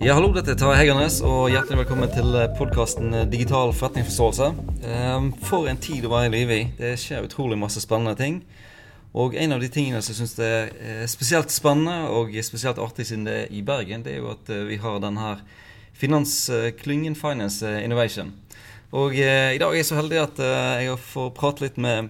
Ja, hallo, dette er Tarjei Heggernes, og hjertelig velkommen til podkasten Digital forretningsforståelse. Ehm, for en tid å være i live i. Det skjer utrolig masse spennende ting. Og en av de tingene som jeg syns er spesielt spennende og spesielt artig siden det er i Bergen, det er jo at eh, vi har denne her finansklyngen Finance Innovation. Og eh, i dag er jeg så heldig at eh, jeg får prate litt med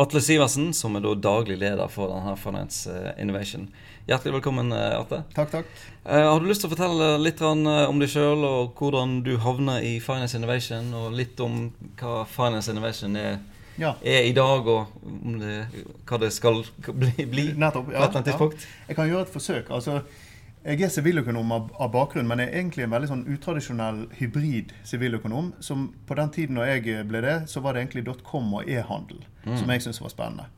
Atle Sivertsen, som er da daglig leder for denne Finance Innovation. Hjertelig velkommen, eh, Arte. Takk, takk. Uh, har du lyst til å fortelle litt om deg sjøl, og hvordan du havner i Finance Innovation, og litt om hva Finance Innovation er, ja. er i dag, og det, hva det skal bli, bli Nettopp, ja? Ja. Jeg kan gjøre et forsøk. altså jeg er siviløkonom av, av, bakgrunn, men jeg er egentlig en veldig sånn utradisjonell hybrid siviløkonom. Som på den tiden når jeg ble det, så var det egentlig .com og e-handel mm. som jeg syntes var spennende.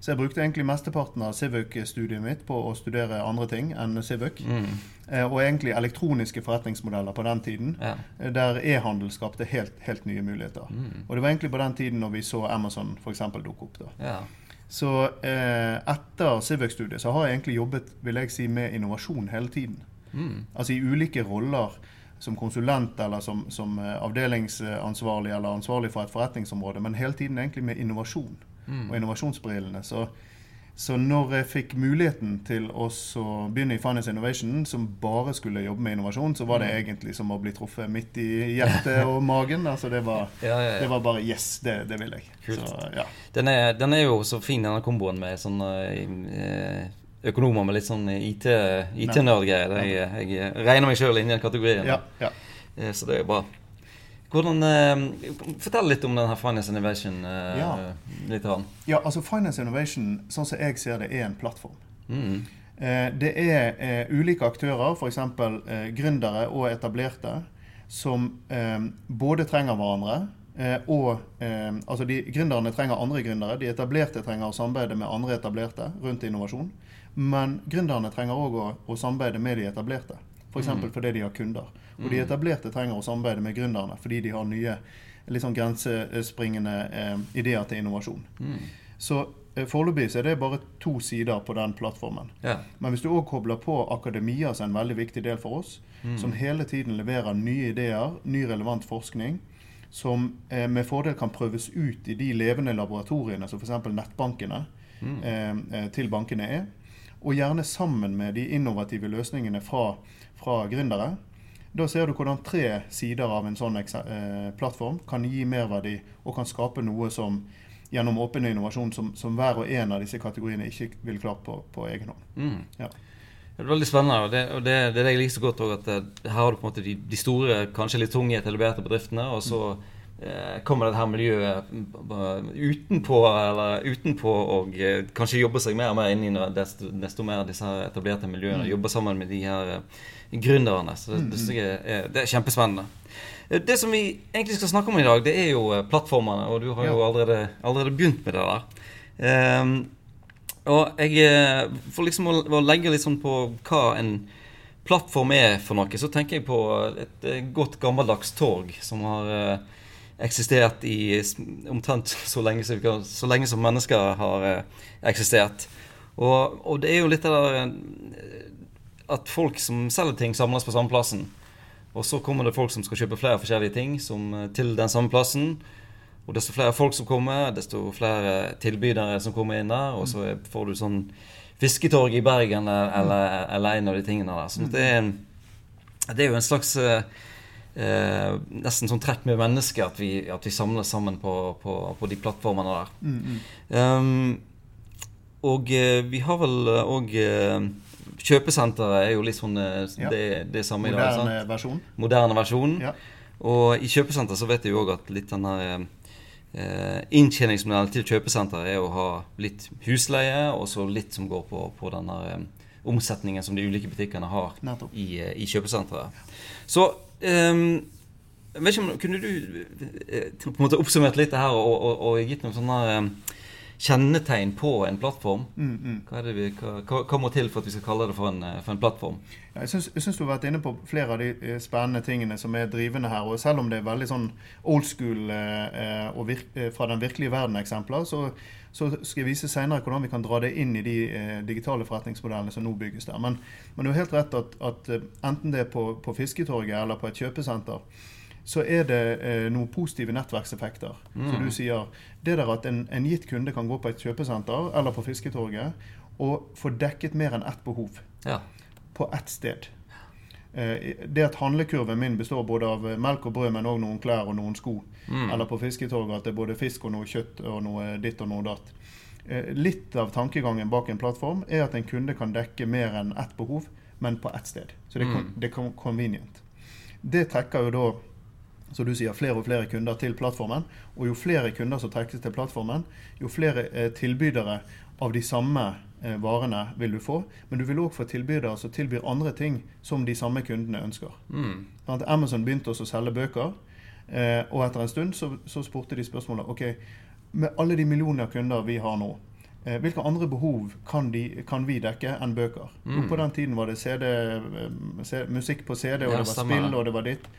Så jeg brukte egentlig mesteparten av Civic-studiet mitt på å studere andre ting enn Civic. Mm. Eh, og egentlig elektroniske forretningsmodeller på den tiden, ja. Eh, der e-handel skapte helt, helt, nye muligheter. Mm. Og det var egentlig på den tiden når vi så Amazon f.eks. dukke opp. da. Ja. Så eh, etter Civic-studiet så har jeg egentlig jobbet vil jeg si, med innovasjon hele tiden. Mm. Altså i ulike roller som konsulent eller som, som eh, avdelingsansvarlig eller ansvarlig for et forretningsområde, men hele tiden egentlig med innovasjon mm. og innovasjonsbrillene. Så, så, når jeg fikk muligheten til å begynne i Finance Innovation, som bare skulle jobbe med innovasjon, så var det mm. egentlig som å bli truffet midt i hjertet og magen. Altså det, var, ja, ja, ja. det var bare Yes, det, det vil jeg. Så, den, er, den, er, jo så fin, denne komboen med sånn uh, økonomer med litt sånn IT-nerdgreier. IT jeg, jeg, regner meg sjøl inn i den kategorien. Ja, ja. Eh, så det er bra. Hvordan, eh, fortell litt om denne Finance Innovation. Eh, ja. litt rann. ja, altså Finance Innovation, sånn som jeg ser det, er en plattform. Mm. Eh, det er ulike aktører, f.eks. Eh, gründere og etablerte, som både trenger hverandre og Altså, de, gründerne trenger andre gründere. De etablerte trenger å samarbeide med andre etablerte rundt innovasjon. Men gründerne trenger òg å, å samarbeide med de etablerte. F.eks. For mm. fordi de har kunder. Og de mm. etablerte trenger å samarbeide med gründerne fordi de har nye sånn grensespringende eh, ideer til innovasjon. Mm. Så eh, foreløpig er det bare to sider på den plattformen. Yeah. Men hvis du òg kobler på akademia, som er en veldig viktig del for oss, mm. som hele tiden leverer nye ideer, ny relevant forskning, som eh, med fordel kan prøves ut i de levende laboratoriene som f.eks. nettbankene mm. Eh, eh, til bankene er. Og gjerne sammen med de innovative løsningene fra, fra gründere da ser du hvordan tre sider av en sånn eh, plattform kan gi merverdi og kan skape noe som gjennom åpen innovasjon som, som hver og en av disse kategoriene ikke vil klare på, på egen hånd. Mm. Ja. Det er veldig spennende. og Det, og det, det er det jeg liker så godt også, at eh, her har du på en måte de, de store, kanskje litt tunge etablerte bedriftene. og så eh, kommer dette miljøet utenpå, eller utenpå og eh, kanskje jobber seg mer og mer inn i desto, desto mer disse etablerte miljøene. Mm. Jobber sammen med de her eh, gründerne. Så det, mm, det, mm. er, det, er, kjempespennende. Det som vi egentlig skal snakke om i dag, det er jo eh, plattformene. Og du har jo allerede, allerede begynt med det der. Um, og jeg eh, For liksom å, å, legge litt sånn på hva en plattform er for noe, så tenker jeg på et godt gammeldags torg som har uh, eksistert i omtrent så lenge som, så lenge som mennesker har uh, eksistert. Og, og, det er jo litt av det at folk som selger ting, samles på samme plassen. Og så kommer det folk som skal kjøpe flere forskjellige ting som, eh, til den samme plassen. Og desto flere folk som kommer, desto flere tilbydere som kommer inn der. Og så får du sånn fisketorg i Bergen eller, eller en av de tingene der. Så det er, det er jo en slags eh, nesten sånn trekk med mennesker at vi, at vi samles sammen på, på, på, de plattformene der. Mm, mm. Um, og eh, vi har vel òg eh, Kjøpesenteret er jo litt sånn ja. det, det samme i dag. Moderne versjon. Moderne versjon. Ja. Og i kjøpesenter så vet jo òg at litt den her eh, inntjeningsmodellen til kjøpesenteret er å ha litt husleie, og så litt som går på, på den her eh, omsetningen som de ulike butikkene har i, i, kjøpesenteret. Så eh, vet ikke om, Kunne du eh, på en måte oppsummert litt det her og, og, og gitt noen sånne kjennetegn på en plattform. Mm, mm. Hva, vi, hva, hva, må til for at vi skal kalle det for en, for en plattform? Ja, jeg syns du har vært inne på flere av de eh, spennende tingene som er drivende her. og Selv om det er veldig sånn old school eh, og virke, fra den virkelige verden-eksempler, så, så, skal jeg vise senere hvordan vi kan dra det inn i de eh, digitale forretningsmodellene som nå bygges der. Men, men du har helt rett at, at enten det er på, på Fisketorget eller på et kjøpesenter, så er det eh, noen positive nettverkseffekter. Mm. Så du sier det der at en, en, gitt kunde kan gå på et kjøpesenter eller på Fisketorget og få dekket mer enn ett behov ja. på ett sted. Eh, det at handlekurven min består både av melk og brød, men òg noen klær og noen sko. Mm. Eller på Fisketorget at det er både fisk og noe kjøtt og noe ditt og noe datt. Eh, litt av tankegangen bak en plattform er at en kunde kan dekke mer enn ett behov, men på ett sted. Så det mm. det er convenient. Det trekker jo da så du sier flere og flere kunder til plattformen. Og jo flere kunder som trekkes til plattformen, jo flere eh, tilbydere av de samme eh, varene vil du få. Men du vil òg få tilbydere som tilbyr andre ting som de samme kundene ønsker. Mm. Sånn Amazon begynte også å selge bøker, eh, og etter en stund så, så spurte de spørsmålet ok, med alle de millioner kunder vi har nå, eh, hvilke andre behov kan, de, kan, vi dekke enn bøker? Mm. på den tiden var det CD, musikk på CD, og ja, det var spill, og det var ditt.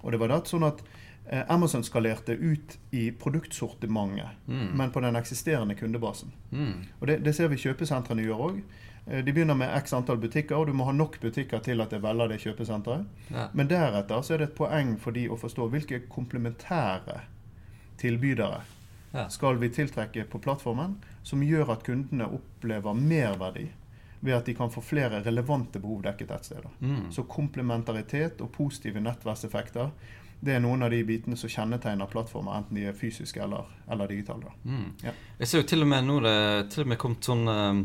Og det var datt, sånn at eh, Amazon skalerte ut i produktsortimentet, mm. men på den eksisterende kundebasen. Mm. Og det, det, ser vi kjøpesentrene gjør òg. Eh, de begynner med x antall butikker, og du må ha nok butikker til at de velger det kjøpesenteret. Ja. Men deretter så er det et poeng for de å forstå hvilke komplementære tilbydere ja. skal vi tiltrekke på plattformen, som gjør at kundene opplever merverdi ved at de kan få flere relevante behov dekket ett sted. Mm. Så komplementaritet og positive nettverkseffekter det er noen av de bitene som kjennetegner plattformer, enten de er fysiske eller, eller digitale. Mm. Ja. Jeg ser jo til og med nå det til og med kommet sånn um,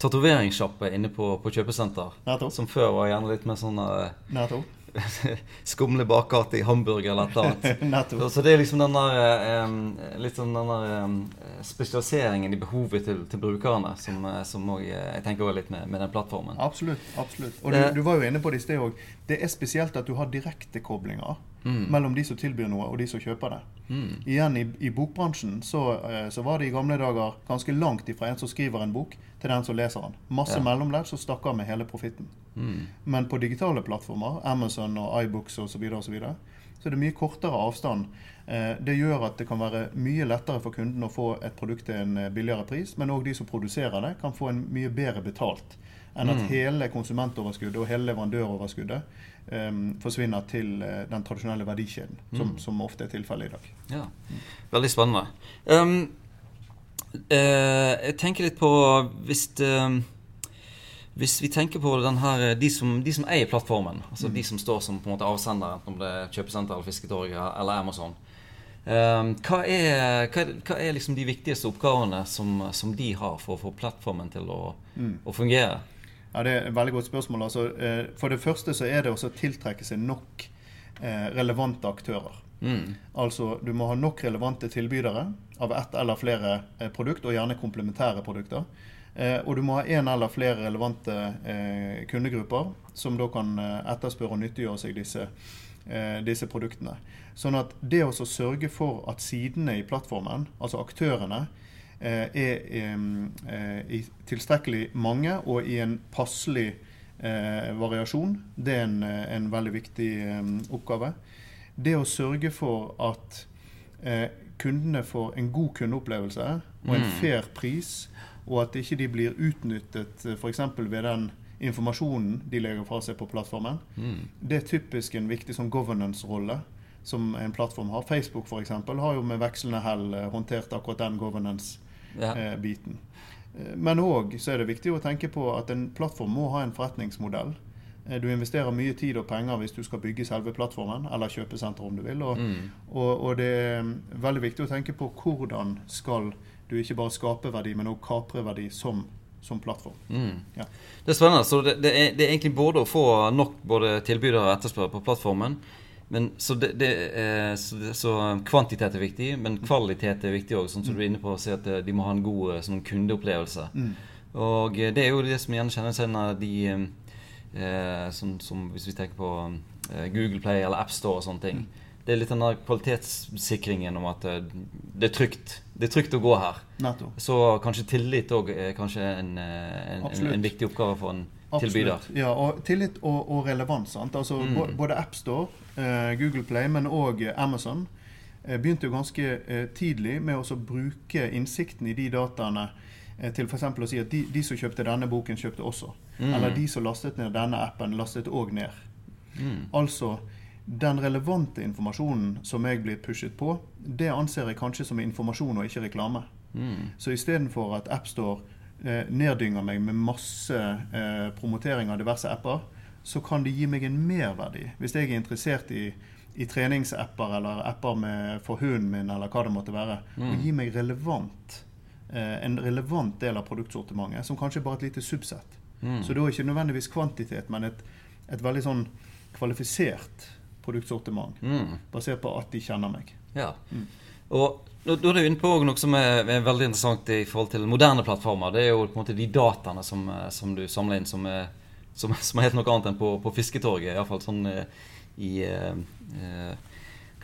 tatoveringssjappe inne på, på kjøpesenter. Nettopp. Som før var gjerne litt mer sånn uh, Nettopp. skumle bakgate i hamburger eller et eller annet. så det er liksom den der litt sånn den der spesialiseringen i behovet til, til brukerne som, eh, som også, jeg tenker også litt med, med, den plattformen. Absolutt. absolutt. Og du, du var jo inne på det i sted òg. Det er spesielt at du har direktekoblinger mm. mellom de som tilbyr noe, og de som kjøper det. Mm. Igjen, i, i bokbransjen så, så, var det i gamle dager ganske langt ifra en som skriver en bok, til den som leser den. Masse ja. mellomledd som stakker med hele profitten. Mm. Men på digitale plattformer, Amazon og iBooks osv., så, videre, og så, videre, så er det mye kortere avstand. Eh, det gjør at det kan være mye lettere for kunden å få et produkt til en eh, billigere pris, men òg de som produserer det, kan få en mye bedre betalt enn at mm. hele konsumentoverskuddet og hele leverandøroverskuddet um, forsvinner til uh, den tradisjonelle verdikjeden, mm. som, som, ofte er tilfellet i dag. Ja, Veldig spennende. Um, uh, jeg tenker litt på hvis det, hvis vi tenker på her, de, som, de, som, eier plattformen, altså mm. de som står som på en måte avsender, enten om det er kjøpesenter eller Fisketorget eller Amazon. Um, hva, er, hva, er, hva er, liksom de viktigste oppgavene som, som, de har for å få plattformen til å, mm. å fungere? Ja, Det er et veldig godt spørsmål. Altså, eh, for det første så er det å tiltrekke seg nok eh, relevante aktører. Mm. Altså, Du må ha nok relevante tilbydere av ett eller flere eh, produkt, og gjerne komplementære produkter. Og du må ha én eller flere relevante kundegrupper som da kan etterspørre og nyttiggjøre seg disse, disse produktene. Sånn at det å sørge for at sidene i plattformen, altså aktørene, er i tilstrekkelig mange og i en passelig variasjon, det er en, en veldig viktig oppgave. Det å sørge for at kundene får en god kundeopplevelse og en mm. fair pris og at ikke de blir utnyttet eh, f.eks. ved den informasjonen de legger fra seg på plattformen. Mm. Det er typisk en viktig sånn governance-rolle som en plattform har. Facebook for eksempel, har jo med vekslende hell eh, håndtert akkurat den governance-biten. Ja. biten. men òg så er det viktig å tenke på at en plattform må ha en forretningsmodell. Du investerer mye tid og penger hvis du skal bygge selve plattformen, eller kjøpesenter om du vil. Og, mm. og, og det er veldig viktig å tenke på hvordan skal du ikke bare skape verdi, men også kapre verdi som, som plattform. Mm. Ja. Det er spennende. Så det, det, er, det, er, egentlig både å få nok både tilbydere og etterspørrere på plattformen. Men, så, det, er, så, så, kvantitet er viktig, men kvalitet er viktig òg. Sånn som du er inne på å si at eh, de må ha en god eh, sånn kundeopplevelse. Mm. Og eh, det er jo det som gjerne kjennetegner de eh, som, som, Hvis vi tenker på eh, Google Play eller AppStore og sånne ting. Mm. Det er litt den kvalitetssikringen om at det er trygt det er trygt å gå her. Netto. Så kanskje tillit òg er kanskje en, eh, en, en, en, viktig oppgave for en Absolutt. tilbyder. Ja, og tillit og, og relevans. Sant? Altså, Mm. Både AppStore, Google Play, men òg Amazon eh, begynte jo ganske eh, tidlig med å bruke innsikten i de dataene eh, til f.eks. å si at de, de som kjøpte denne boken, kjøpte også. Mm. Eller de som lastet ned denne appen, lastet òg ned. Mm. Altså, den relevante informasjonen som jeg blir pushet på, det anser jeg kanskje som informasjon og ikke reklame. Mm. Så istedenfor at AppStore eh, neddynger meg med masse eh, promotering av diverse apper, så kan det gi meg en merverdi. Hvis jeg er interessert i, i treningsapper eller apper med, for hunden min, eller hva det måtte være, Mm. og gi meg relevant, eh, en relevant del av produktsortimentet, som kanskje bare et lite subsett. Mm. Så da er ikke nødvendigvis kvantitet, men et, et veldig sånn kvalifisert produktsortiment, Mm. basert på at de kjenner meg. Ja. Mm. Og da da er du inne på noe som er, er veldig interessant i forhold til moderne plattformer. Det er jo på en måte de dataene som, eh, som du samler inn, som er, som, som er helt noe annet enn på, på fisketorget. Iallfall sånn eh, i eh, eh,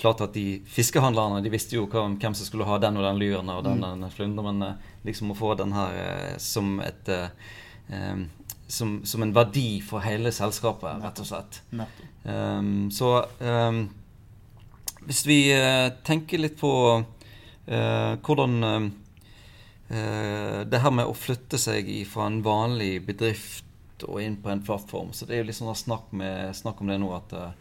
Klart at de fiskehandlerne de visste jo hvem, hvem som skulle ha den og den lyren og den, Mm. den flynderen, men liksom å få den her som et eh, som, som en verdi for hele selskapet, rett og slett. Ehm, så um, hvis vi uh, tenker litt på uh, hvordan eh, Det her med å flytte seg fra en vanlig bedrift og inn på en plattform. Så det er jo litt sånn snakk, med, snakk om det nå at uh,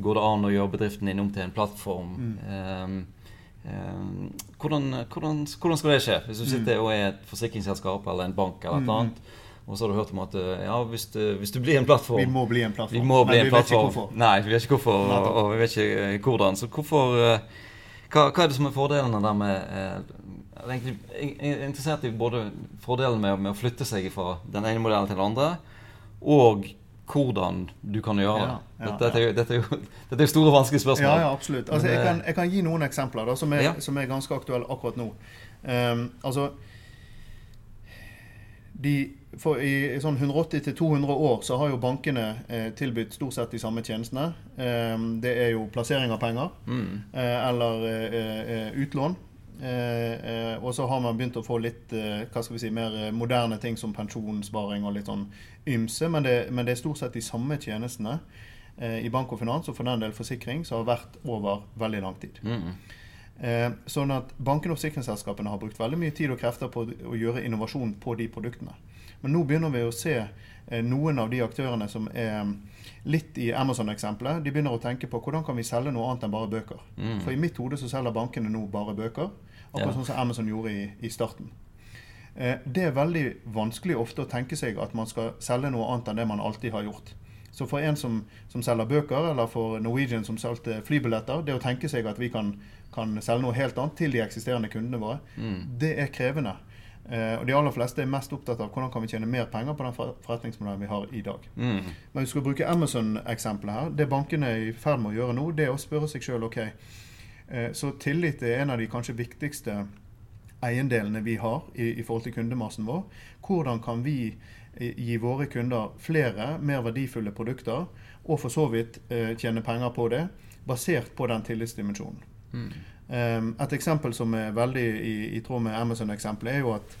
Går det an å gjøre bedriften din om til en plattform? Mm. Um, um, hvordan, hvordan, hvordan skal det skje? Hvis du sitter og er et forsikringsselskap eller en bank eller et eller annet, og så har du hørt om at ja, hvis du, hvis du blir en plattform Vi må bli en plattform. vi må bli men en vi vet ikke plattform. hvorfor. Nei, vi vet ikke hvorfor, og, og vi vet ikke hvordan. Så hvorfor hva, hva er det som er fordelene der med Jeg er er interessert i både fordelen med, med å flytte seg fra den ene modellen til den andre, og hvordan du kan gjøre det. Ja, ja, dette, ja. dette, er jo, dette er store vanskelige spørsmål. Ja, ja, absolutt. Altså, jeg, eh, kan, jeg kan gi noen eksempler da, som, er, som er ganske aktuelle akkurat nå. Um, altså de, I, sånn 180-200 år så har jo bankene eh, tilbudt stort sett de samme tjenestene. Um, det er jo plassering av penger Mm. eh, eller eh, eh, utlån. Eh, eh, og så har man begynt å få litt eh, hva skal vi si, mer moderne ting som pensjonssparing og litt sånn ymse, men det, men det er stort sett de samme tjenestene eh, i bank og finans, og for den del forsikring, som har vært over veldig lang tid. Mm. Eh, sånn at bankene og forsikringsselskapene har brukt veldig mye tid og krefter på å gjøre innovasjon på de produktene. Men nå begynner vi å se noen av de aktørene som er litt i Amazon-eksempelet. De begynner å tenke på hvordan kan vi selge noe annet enn bare bøker. Mm. For i mitt hode så selger bankene nå bare bøker, akkurat Ja. sånn som Amazon gjorde i, i starten. Eh, det er veldig vanskelig ofte å tenke seg at man skal selge noe annet enn det man alltid har gjort. Så for en som, som selger bøker, eller for Norwegian som solgte flybilletter, det å tenke seg at vi kan, kan selge noe helt annet til de eksisterende kundene våre, Mm. det er krevende. Eh, og de aller fleste er mest opptatt av hvordan kan vi tjene mer penger på den forretningsmodellen vi har i dag. Mm. Men vi skal bruke Amazon-eksempelet her. Det bankene er i ferd med å gjøre nå, det er å spørre seg sjøl ok, så tillit er en av de kanskje viktigste eiendelene vi har i, i forhold til kundemassen vår. Hvordan kan vi eh, gi våre kunder flere, mer verdifulle produkter, og for så vidt eh, tjene penger på det, basert på den tillitsdimensjonen. Mm. Um, et eksempel som er veldig i, i tråd med Amazon-eksempelet, er jo at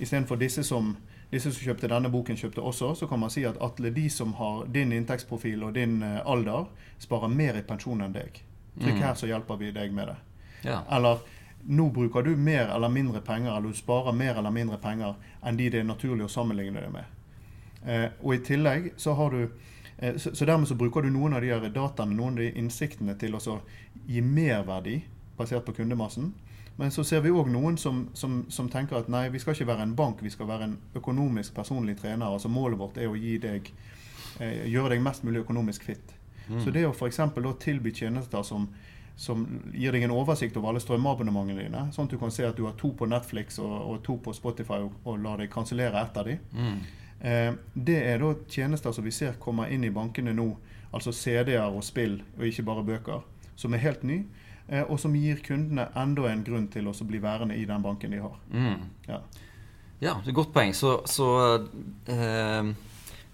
istedenfor disse som disse som kjøpte denne boken, kjøpte også, så kan man si at Atle, de som har din inntektsprofil og din eh, alder, sparer mer i pensjon enn deg. Trykk Mm. her, så hjelper vi deg med det. Ja. Eller nå bruker du mer eller mindre penger, eller du sparer mer eller mindre penger enn de det er naturlig å sammenligne det med. Eh, og i tillegg så har du eh, så, så dermed så bruker du noen av de her dataene, noen av de innsiktene til å så gi merverdi basert på kundemassen. Men så ser vi òg noen som, som, som tenker at nei, vi skal ikke være en bank, vi skal være en økonomisk personlig trener. altså Målet vårt er å gi deg, eh, gjøre deg mest mulig økonomisk fit. Mm. Så det å f.eks. tilby tjenester som, som gir deg en oversikt over alle strømabonnementene dine, sånn at du kan se at du har to på Netflix og, og to på Spotify, og, og lar deg kansellere ett av de. Mm. Eh, det er da tjenester som vi ser kommer inn i bankene nå, altså CD-er og spill, og ikke bare bøker, som er helt ny, eh, og som gir kundene enda en grunn til å bli værende i den banken de har. Mm. Ja. Ja, det er et godt poeng. Så, så eh,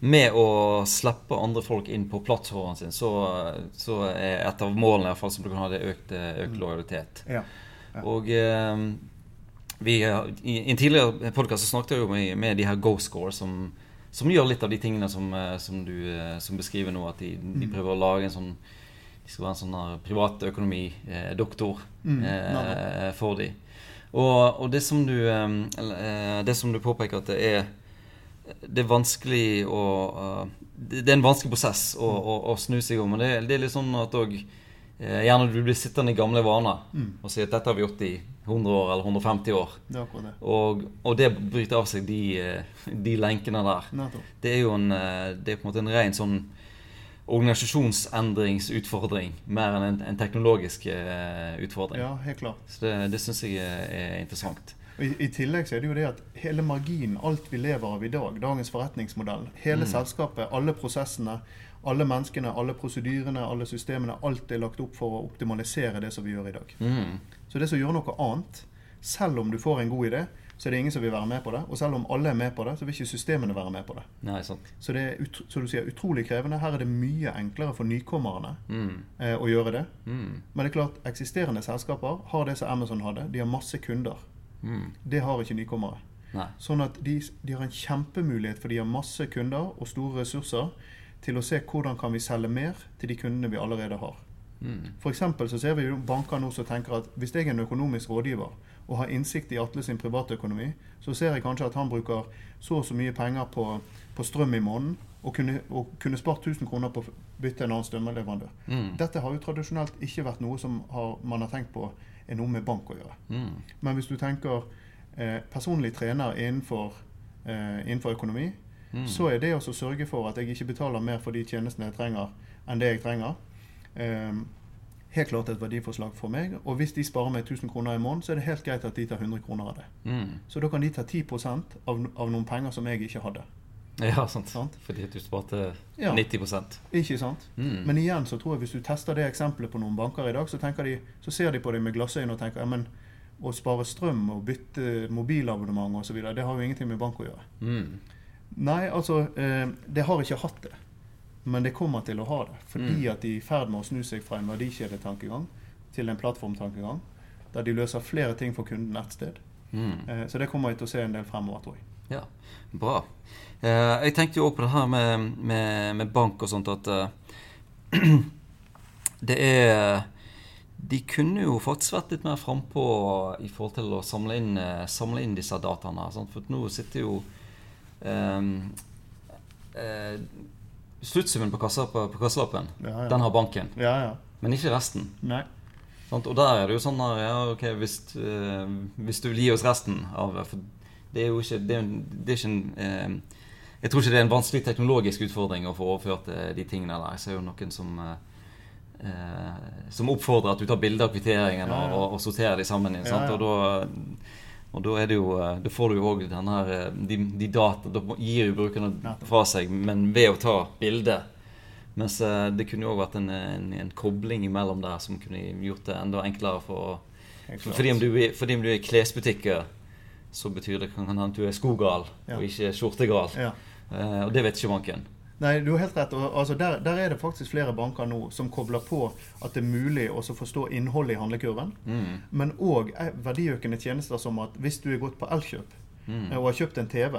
med å slippe andre folk inn på plattformen sin, så, så er et av målene i hvert fall som du kan ha, det økt, økt lojalitet. Ja. Ja. Og eh, vi, I en tidligere podkast snakket jeg jo med, med de her Go-score som, som, gjør litt av de tingene som, som du som beskriver nå. At de, de, Mm. prøver å lage en sånn De skal være en sånn privatøkonomidoktor Mm, eh, for de. Og, og det som du eh, Det som du påpeker at det er det er vanskelig å uh, Det er en vanskelig prosess å, å, å snu seg om. Men det, det er litt sånn at òg eh, Gjerne du blir sittende i gamle vaner Mm. og sier at dette har vi gjort i 100 år eller 150 år. Det det. Og, og det bryter av seg de, eh, de lenkene der. Det er jo en, eh, det er på en måte en ren sånn organisasjonsendringsutfordring mer enn en, en teknologisk eh, utfordring. Ja, helt klart. Så det, det syns jeg er interessant. I, I tillegg så er det jo det at hele marginen, alt vi lever av i dag, dagens forretningsmodell, hele selskapet, alle prosessene, alle menneskene, alle prosedyrene, alle systemene, alt er lagt opp for å optimalisere det som vi gjør i dag. Mm. Så det som gjør noe annet, selv om du får en god idé, så er det ingen som vil være med på det. Og selv om alle er med på det, så vil ikke systemene være med på det. Nei, sant. Så det er ut, så du sier, utrolig krevende. Her er det mye enklere for nykommerne Mm. eh, å gjøre det. Mm. Men det er klart, eksisterende selskaper har det som Amazon hadde. De har masse kunder. Mm. Det har ikke nykommere. Nei. Sånn at de, de har en kjempemulighet, for de har masse kunder og store ressurser, til å se hvordan kan vi selge mer til de kundene vi allerede har. Mm. For så ser vi jo banker nå som tenker at hvis jeg er en økonomisk rådgiver og har innsikt i Atle sin privatøkonomi, så ser jeg kanskje at han bruker så og så mye penger på, på strøm i måneden, og kunne, og kunne spart 1000 kroner på å bytte en annen strømleverandør. Mm. Dette har jo tradisjonelt ikke vært noe som har, man har tenkt på er noe med bank å gjøre. Mm. Men hvis du tenker eh, personlig trener innenfor, eh, innenfor økonomi, Mm. så er det å sørge for at jeg ikke betaler mer for de tjenestene jeg trenger, enn det jeg trenger. Eh, helt klart et verdiforslag for meg. Og hvis de sparer meg 1000 kroner i måneden, så er det helt greit at de tar 100 kroner av det. Mm. Så da kan de ta 10% av, av noen penger som jeg ikke hadde. Ja, sant. Sant? Fordi du sparte Ja. 90% Ikke sant? mm. Men igjen så tror jeg hvis du tester det eksempelet på noen banker i dag, så, de, så ser de på deg med glassøyne og tenker ja, men å spare strøm og bytte mobilabonnement osv., det har jo ingenting med bank å gjøre. Mm. Nei, altså eh, Det har ikke hatt det. Men det kommer til å ha det. Fordi Mm. at de er i ferd med å snu seg fra en verdikjedetankegang til en plattformtankegang. Der de løser flere ting for kunden ett sted. Mm. Eh, så det kommer vi til å se en del fremover, tror jeg. Ja, bra. Eh, jeg tenkte jo òg på det her med, med, med bank og sånt at eh, det er De kunne jo faktisk vært litt mer frampå i forhold til å samle inn, eh, samle inn disse dataene. Sant? For nå sitter jo eh, eh, Sluttsummen på, kassa, på, på kasselappen, Ja, ja. den har banken. Ja, ja. Men ikke resten. Nei. Og der er det jo sånn at, ja, ok, hvis, eh, hvis du vil gi oss resten av For det er jo ikke Det er, det er ikke en eh, Jeg tror ikke det er en vanskelig teknologisk utfordring å få overført eh, de tingene der. Jeg ser jo noen som eh, eh, Som oppfordrer at du tar bilde av kvitteringene Ja, ja. og, og sorterer de sammen igjen. Ja. Og da og da, det jo, eh, da får du jo òg den her De, de data Da gir jo brukerne fra seg, men ved å ta bilde. Mens det kunne jo òg vært en, en, en kobling imellom der som kunne gjort det enda enklere for for, fordi, om du, fordi om du er i klesbutikker, så betyr det kan hende du er skogal Ja. og ikke skjortegal. Ja. Eh, og det vet ikke banken. Nei, du har helt rett. Altså, der, der er det faktisk flere banker nå som kobler på at det er mulig å forstå innholdet i handlekurven. Mm. Men òg verdiøkende tjenester som at hvis du er gått på Elkjøp Mm. eh, og har kjøpt en TV,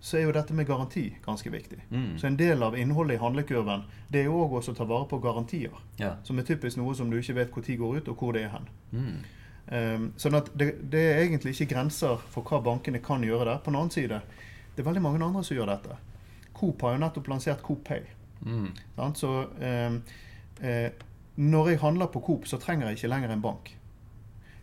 så er jo dette med garanti ganske viktig. Mm. Så en del av innholdet i handlekurven det er jo òg å ta vare på garantier. Ja. Som er typisk noe som du ikke vet når går ut, og hvor det er hen. Mm. Um, sånn at det, det er egentlig ikke grenser for hva bankene kan gjøre der. På den annen side, det er veldig mange andre som gjør dette. Coop har jo nettopp lansert Coop Pay. Mm. Så um, eh, når jeg handler på Coop, så trenger jeg ikke lenger en bank.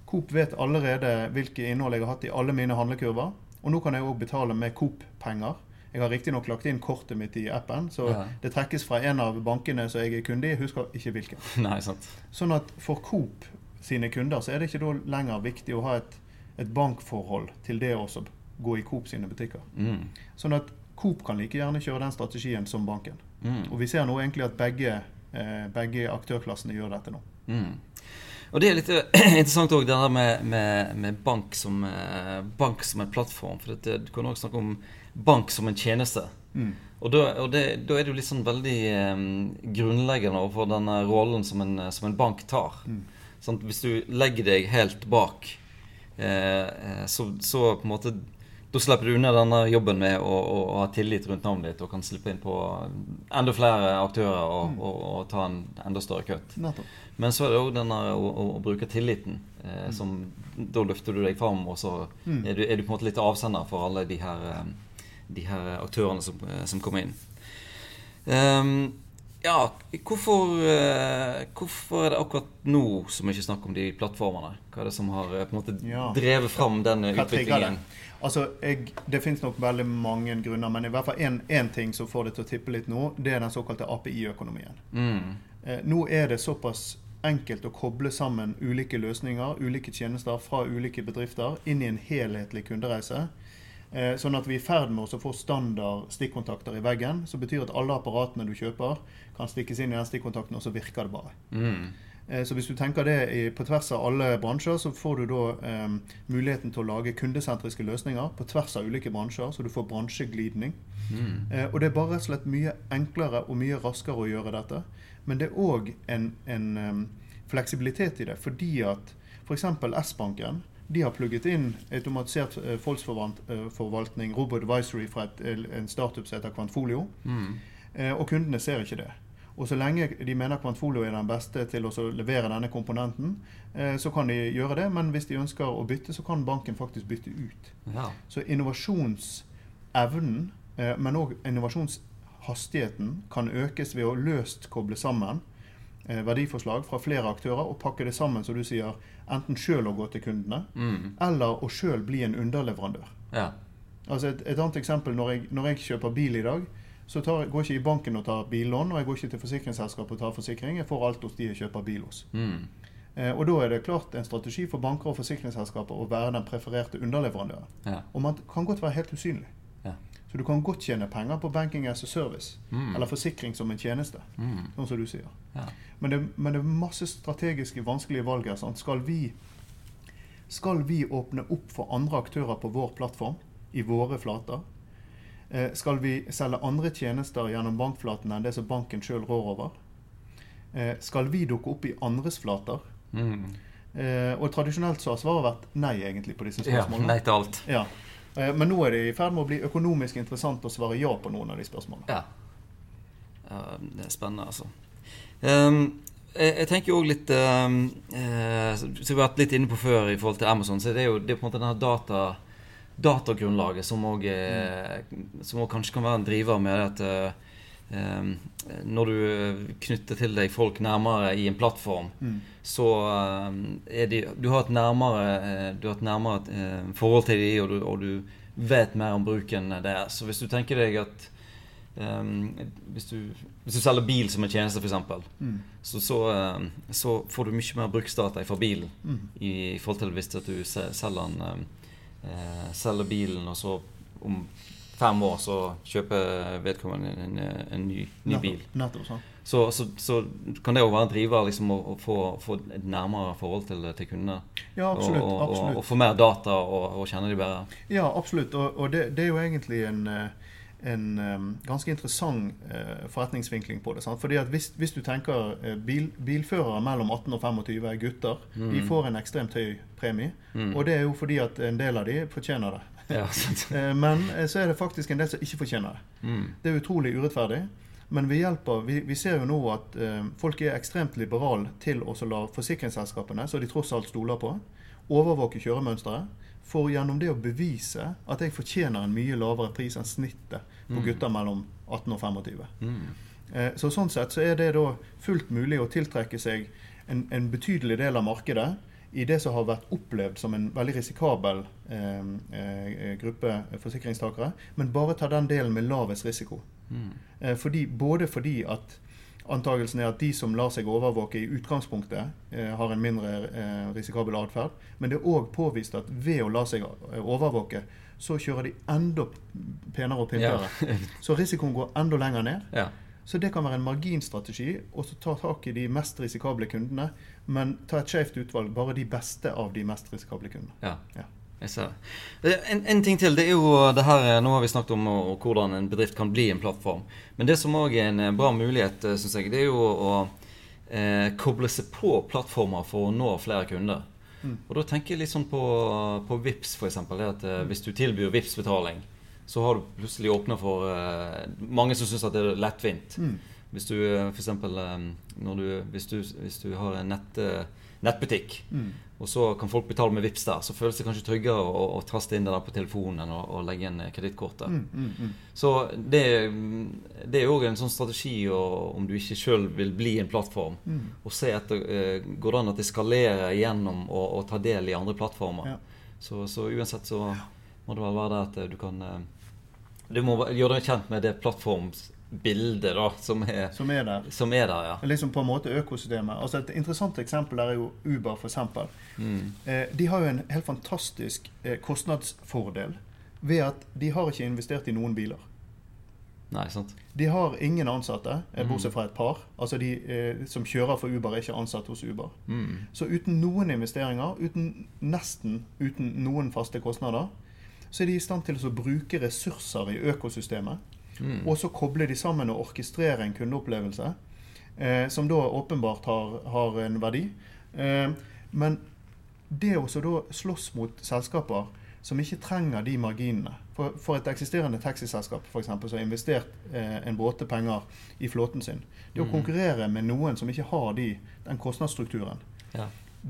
Coop vet allerede hvilke innhold jeg har hatt i alle mine handlekurver. Og nå kan jeg òg betale med Coop-penger. Jeg har riktignok lagt inn kortet mitt i appen, så Ja. det trekkes fra en av bankene som jeg er kunde i. Husker ikke hvilken. Nei, sant. Sånn at for Coop sine kunder så er det ikke da lenger viktig å ha et, et bankforhold til det å gå i Coop sine butikker. Mm. Sånn at Coop kan like gjerne kjøre den strategien som banken. Mm. Og vi ser nå egentlig at begge, eh, begge aktørklassene gjør dette nå. Mm. Og det er litt eh, interessant òg, det der med, med, med bank, som, eh, bank som en plattform. For dette, du kan òg snakke om bank som en tjeneste. Mm. Og, da, og det, da er det jo litt sånn veldig eh, grunnleggende overfor denne rollen som en, som en bank tar. Mm. At hvis du legger deg helt bak eh, så, så på en måte da slipper du unna denne jobben med å, å, å, ha tillit rundt navnet ditt og kan slippe inn på enda flere aktører og, mm. og, og ta en enda større kutt. Men så er det òg denne å, å, bruke tilliten. Eh, mm. som Da løfter du deg fram, og så mm. er, du, er, du, på en måte litt avsender for alle de her, eh, de her aktørene som, eh, som kommer inn. Um, ja, hvorfor, uh, hvorfor, er det akkurat nå som ikke snakk om de plattformene? Hva er det som har på en måte ja. drevet fram den utviklingen? Altså, jeg, Det finnes nok veldig mange grunner, men i hvert fall én ting som får det til å tippe litt nå, det er den såkalte API-økonomien. Mm. Eh, nå er det såpass enkelt å koble sammen ulike løsninger, ulike tjenester fra ulike bedrifter inn i en helhetlig kundereise. Eh, sånn at vi er i ferd med å få standard stikkontakter i veggen. Som betyr at alle apparatene du kjøper, kan stikkes inn i den stikkontakten, og så virker det bare. Mm. Eh, så hvis du tenker det på tvers av alle bransjer, så får du da eh, muligheten til å lage kundesentriske løsninger på tvers av ulike bransjer, så du får bransjeglidning. Mm. Eh, og det er bare rett og slett mye enklere og mye raskere å gjøre dette. Men det er òg en, en um, fleksibilitet i det, fordi at f.eks. S-banken de har plugget inn automatisert uh, fondsforvaltning, Robo Advisory, fra et, en startup som heter Kvantfolio. Mm. Og kundene ser ikke det. Og så lenge de mener Kvantfolio er den beste til å levere denne komponenten, eh, så kan de gjøre det. Men hvis de ønsker å bytte, så kan banken faktisk bytte ut. Ja. Så innovasjonsevnen, eh, men òg innovasjonshastigheten, kan økes ved å løst koble sammen eh, verdiforslag fra flere aktører og pakke det sammen, som du sier, enten sjøl å gå til kundene, mm. eller å sjøl bli en underleverandør. Ja. Altså et, et, annet eksempel når jeg, når jeg kjøper bil i dag så tar, går jeg ikke i banken og tar billån, og jeg går ikke til forsikringsselskapet og tar forsikring. Jeg får alt hos de jeg kjøper bil hos. Mm. Eh, og da er det klart en strategi for banker og forsikringsselskaper å være den prefererte underleverandøren. Ja. Og man kan godt være helt usynlig. Så du kan godt tjene penger på banking as a service, mm. eller forsikring som en tjeneste. Mm. Sånn som du sier. Ja. Men, det, men, det, er masse strategiske, vanskelige valg her. Skal vi, skal vi åpne opp for andre aktører på vår plattform, i våre flater? Eh, skal vi selge andre tjenester gjennom bankflaten enn det som banken sjøl rår over? Eh, skal vi dukke opp i andres flater? Mm. Eh, og tradisjonelt så har svaret vært nei egentlig på disse spørsmålene. Ja, nei til alt. Ja. Men nå er det i ferd med å bli økonomisk interessant å svare ja på noen av de spørsmålene. Ja. det er spennende, altså. Um, jeg, tenker jo òg litt um, uh, Som vi har vært litt inne på før i forhold til Amazon, så det er jo det er på en måte denne data datagrunnlaget som òg kanskje kan være en driver med at um, når du knytter til deg folk nærmere i en plattform, mm. så um, er de Du har et nærmere, du har et nærmere uh, forhold til dem, og, og, du vet mer om bruken der. Så hvis du tenker deg at um, hvis, du, hvis, du, selger bil som en tjeneste, f.eks., mm. så, så, så, får du mye mer bruksdata fra bilen mm. i, i, forhold til hvis du selger en uh, selger bilen, og så om fem år så kjøper vedkommende en, en ny, ny bil. Så, så, så, kan det jo være en driver liksom, å, å få, få, et nærmere forhold til, til kundene. Ja, absolutt, og, og, absolutt. og, og, få mer data og, kjenne de bedre. Ja, absolutt. Og, det, det, er jo egentlig en eh, en um, ganske interessant uh, forretningsvinkling på det. Sant? Fordi at hvis, hvis du tenker uh, bil, bilførere mellom 18 og 25 gutter, mm. de får en ekstremt høy premie. Mm. Og det er jo fordi at en del av de fortjener det. Ja, uh, men så er det faktisk en del som ikke fortjener det. Mm. Det er utrolig urettferdig. Men vi, hjelper, vi, vi ser jo nå at folk er ekstremt liberale til å la forsikringsselskapene, som de tross alt stoler på, overvåke kjøremønsteret for gjennom det å bevise at jeg fortjener en mye lavere pris enn snittet på mm. gutter mellom 18 og 25. Mm. Eh, så Sånn sett så er det da fullt mulig å tiltrekke seg en, en, betydelig del av markedet i det som har vært opplevd som en veldig risikabel eh, eh, gruppe forsikringstakere, men bare ta den delen med lavest risiko. Mm. Eh, fordi, både fordi at Antagelsen er at de som lar seg overvåke i utgangspunktet, eh, har en mindre eh, risikabel atferd. Men det er òg påvist at ved å la seg eh, overvåke, så kjører de enda penere og pyntere. Ja. så risikoen går enda lenger ned. Ja. Så det kan være en marginstrategi å ta tak i de mest risikable kundene, men ta et skjevt utvalg, bare de beste av de mest risikable kundene. Ja. ja. Jeg ser det. En, en, ting til. det er jo det her, Nå har vi snakket om og, og hvordan en bedrift kan bli en plattform. Men det som òg er en eh, bra mulighet, syns synes jeg, det er jo å eh, koble seg på plattformer for å nå flere kunder. Mm. Og da tenker jeg litt sånn på, på Vips eksempel, at eh, Hvis du tilbyr Vips-betaling, så har du plutselig åpna for uh, mange som syns at det er lettvint. Mm. Hvis du f.eks. for eksempel, eh, du, hvis, du, hvis du har en nett, uh, nettbutikk, Mm. og så kan folk betale med Vips der, så føles det kanskje tryggere å, å taste inn det der på telefonen enn å, å legge inn eh, kredittkortet. Mm, mm, mm. Så det, det er òg en sånn strategi å- om du ikke sjøl vil bli en plattform. Mm. Og se etter uh, Går det an at det skalerer gjennom å, ta del i andre plattformer. Ja. Så, så uansett så må det vel være det at eh, du kan eh, Du må gjøre deg kjent med det plattformsbildet da, som er, Som er der. som er der, ja. Liksom på en måte økosystemet. Altså Et interessant eksempel der er jo Uber, f.eks. Mm. Eh, de har jo en helt fantastisk eh, kostnadsfordel ved at de har ikke investert i noen biler. Nei, sant. De har ingen ansatte, eh, Mm. bortsett fra et par. Altså De eh, som kjører for Uber, er ikke ansatt hos Uber. Mm. Så uten noen investeringer, uten nesten uten noen faste kostnader, så er de i stand til å bruke ressurser i økosystemet. Mm. Og så koble de sammen og orkestrere en kundeopplevelse eh, som da åpenbart har, har en verdi. Eh, men det å da slåss mot selskaper som ikke trenger de marginene For, for et eksisterende taxiselskap for eksempel, som har investert eh, en bråte penger i flåten sin Det å Mm. konkurrere med noen som ikke har de, den kostnadsstrukturen, Ja.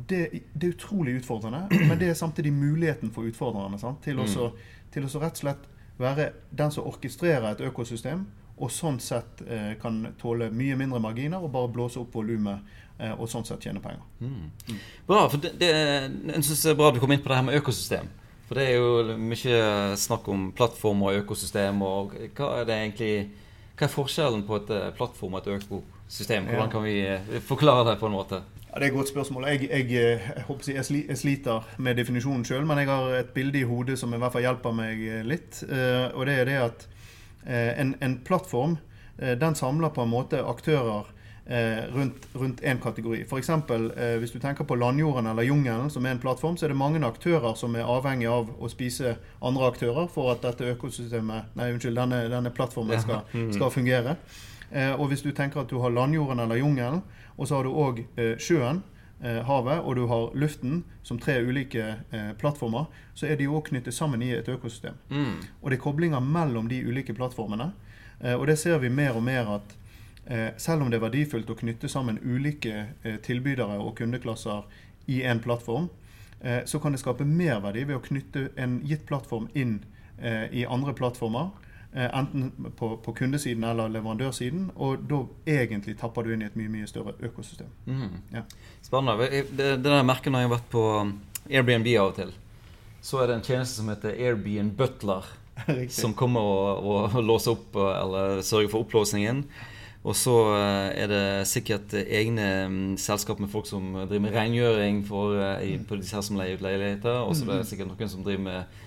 Det, det er utrolig utfordrende, men det er samtidig muligheten for utfordrerne sant? til å Mm. å rett og slett være den som orkestrerer et økosystem, og sånn sett eh, kan tåle mye mindre marginer og bare blåse opp volumet eh, og sånn sett tjene penger. Mm. Bra. for det, det, Jeg syns det er bra du kom inn på det her med økosystem. For det er jo mye snakk om plattform og økosystem. og Hva er det egentlig Hva er forskjellen på et eh, plattform og et økosystem? Hvordan kan vi eh, forklare det på en måte? Ja, Det er et godt spørsmål. Jeg, jeg, eh, jeg, jeg, sliter med definisjonen sjøl, men jeg har et bilde i hodet som i hvert fall hjelper meg eh, litt. Eh, og det er det at en, en plattform den samler på en måte aktører rundt, én en kategori. F.eks. Hvis du tenker på landjorden eller jungelen som er en plattform, så er det mange aktører som er avhengig av å spise andre aktører for at dette økosystemet, nei unnskyld, denne, denne plattformen skal, Mm. skal fungere. Og hvis du tenker at du har landjorden eller jungelen, og så har du òg eh, sjøen, eh, havet, og du har luften som tre ulike eh, plattformer, så er de òg knyttet sammen i et økosystem. Mm. Og det er koblinger mellom de ulike plattformene. Og det ser vi mer og mer at selv om det er verdifullt å knytte sammen ulike tilbydere og kundeklasser i en plattform, så kan det skape merverdi ved å knytte en gitt plattform inn i andre plattformer. Eh, Enten på, på kundesiden eller leverandørsiden. Og da egentlig tapper du inn i et mye mye større økosystem. Mm. Ja. Spennende. Det, det der jeg når jeg har vært på um, Airbnb av og til, så er det en tjeneste som heter Airbnb Butler. Som kommer og, og, låser opp eh, eller sørger for opplåsningen. Og så eh, er det sikkert egne mm, selskap med folk som driver med rengjøring for, i, på disse her som leier ut leiligheter. Og så er det sikkert noen som driver med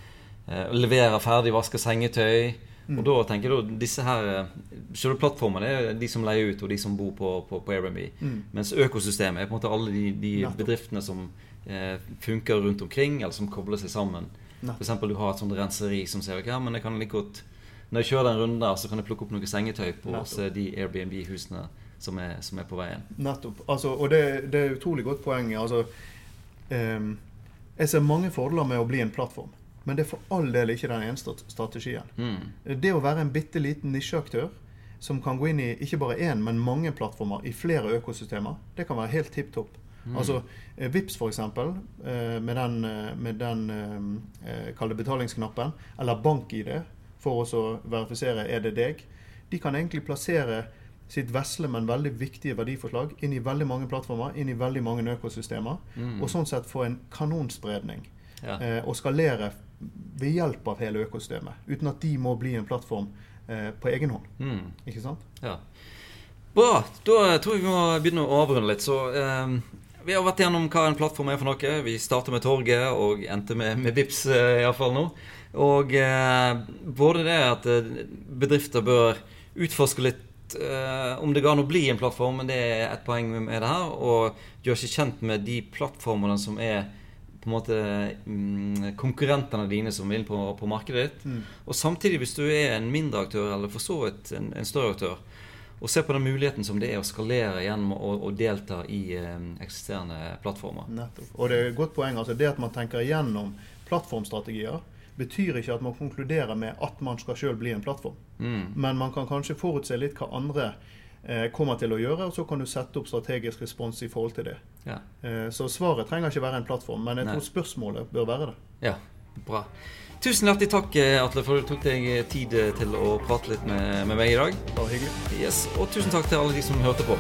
leverer ferdig vaska sengetøy. Og da tenker da, disse her eh, Selve plattformene er de som leier ut, og de som bor på, på, på Airbnb. Mm. Mens økosystemet er på en måte alle de, de bedriftene som eh, funker rundt omkring, eller som kobler seg sammen. F.eks. Du har et sånt renseri som sier ok, men jeg kan like godt Når jeg kjører den runden der, så kan jeg plukke opp noe sengetøy på Nettopp. eh, de Airbnb-husene som, som er på veien. Nettopp. Altså, og det, det er et utrolig godt poeng. Altså, um, jeg ser mange fordeler med å bli en plattform, men det er for all del ikke den eneste strategien. Mm. Det å være en bitte liten nisjeaktør som kan gå inn i ikke bare én, men mange plattformer i flere økosystemer, det kan være helt tipp topp. Altså eh, Vips for eksempel, eh, med den, eh, med den det betalingsknappen, eller BankID for å verifisere er det deg, de kan egentlig plassere sitt vesle, men veldig viktige verdiforslag inn i veldig mange plattformer, inn i veldig mange økosystemer, Mm. og sånn sett få en kanonspredning. Ja. Og skalere ved hjelp av hele økosystemet, uten at de må bli en plattform eh, på egen hånd. Mm. Ikke sant? Ja. Bra. Da tror jeg vi må begynne å avrunde litt. Så eh, vi har vært gjennom hva en plattform er for noe. Vi startet med torget og endte med, med Vipps eh, iallfall nå. Og eh, både det at eh, bedrifter bør utforske litt eh, om det går an å bli en plattform, men det er et poeng med det her. Og gjøre seg kjent med de plattformene som er på en måte mm, konkurrentene dine som vil på, på markedet ditt. Mm. Og samtidig, hvis du er en mindre aktør, eller for så vidt en, en større aktør, og se på den muligheten som det er å skalere gjennom å, å delta i eh, eksisterende plattformer. Nettopp. Og det er et godt poeng. altså Det at man tenker igjennom plattformstrategier, betyr ikke at man konkluderer med at man skal sjøl bli en plattform. Mm. Men man kan kanskje forutse litt hva andre eh, kommer til å gjøre, og så kan du sette opp strategisk respons i forhold til det. Ja. Eh, så svaret trenger ikke være en plattform, men jeg Nei. tror spørsmålet bør være det. ja, bra. Tusen hjertelig takk, eh, Atle, for at du tok deg tid eh, til å prate litt med, med meg i dag. Bare hyggelig. Yes, Og tusen takk til alle de som hørte på.